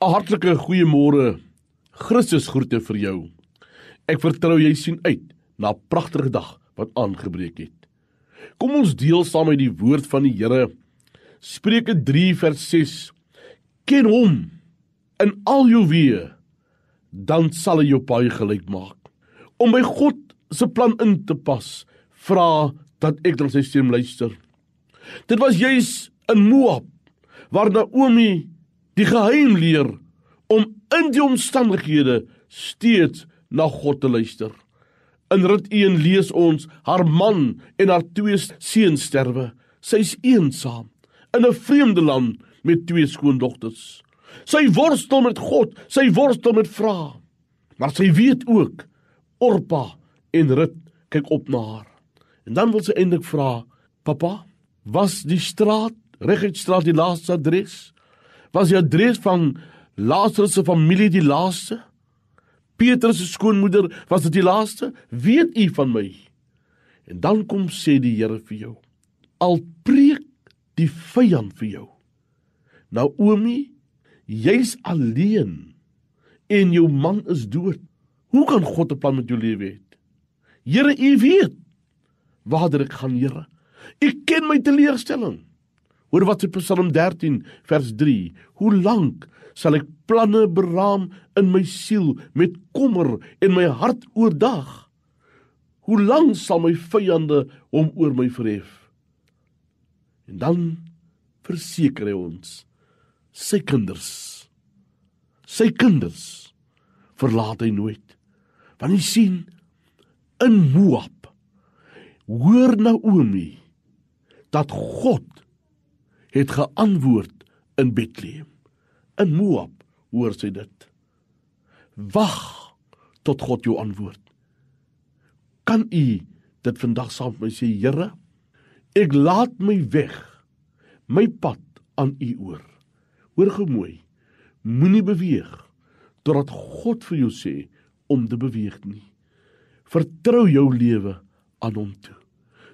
'n Hartlike goeiemôre. Christus groete vir jou. Ek vertrou jy sien uit na 'n pragtige dag wat aangebreek het. Kom ons deel saam uit die woord van die Here. Spreuke 3 vers 6. Ken hom in al jou weë, dan sal hy jou paai gelyk maak. Om by God se plan in te pas, vra dat ek dan sy stem luister. Dit was juis in Moab waar Naomi die geheim leer om in die omstandighede steeds na God te luister. In Rut 1 lees ons haar man en haar twee seuns sterwe. Sy's eensaam in 'n vreemde land met twee skoondogters. Sy worstel met God, sy worstel met vrae. Maar sy weet ook Orpa en Rut kyk op na haar. En dan wil sy eintlik vra, "Pappa, was die straat Reguitstraat die laaste adres? Was die adres van Lazarus se familie die laaste? Petrus se skoonmoeder was dit die laaste? Weet u van my?" En dan kom sê die Here vir jou, "Al preek die vyand vir jou. Naomi, jy's alleen en jou man is dood. Hoe kan God 'n plan met jou lewe hê? Here, U weet waarder ek gaan, Here. U ken my teleurstelling. Hoor wat in Psalm 13 vers 3. Hoe lank sal ek planne beraam in my siel met kommer en my hart oordag? Hoe lank sal my vyande hom oor my verhef? En dan verseker hy ons sy kinders sy kinders verlaat hy nooit. Want jy sien in Moab hoor Naomi dat God het geantwoord in Bethlehem. In Moab hoor sy dit. Wag tot God jou antwoord. Kan u dit vandag saam met my sê, Here? Ek laat my weg, my pad aan U oor. Hoor gou mooi. Moenie beweeg totdat God vir jou sê om te beweeg nie. Vertrou jou lewe aan hom toe.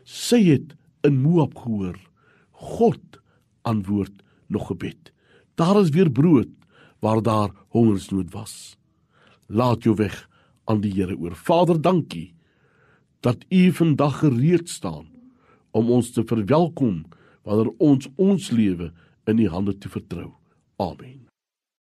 Sy het in Moab gehoor. God antwoord nog gebed. Daar is weer brood waar daar hongersnood was. Laat jou weg aan die Here oor. Vader, dankie dat U vandag gereed staan om ons te verwelkom wanneer ons ons lewe in U hande te vertrou. Amen.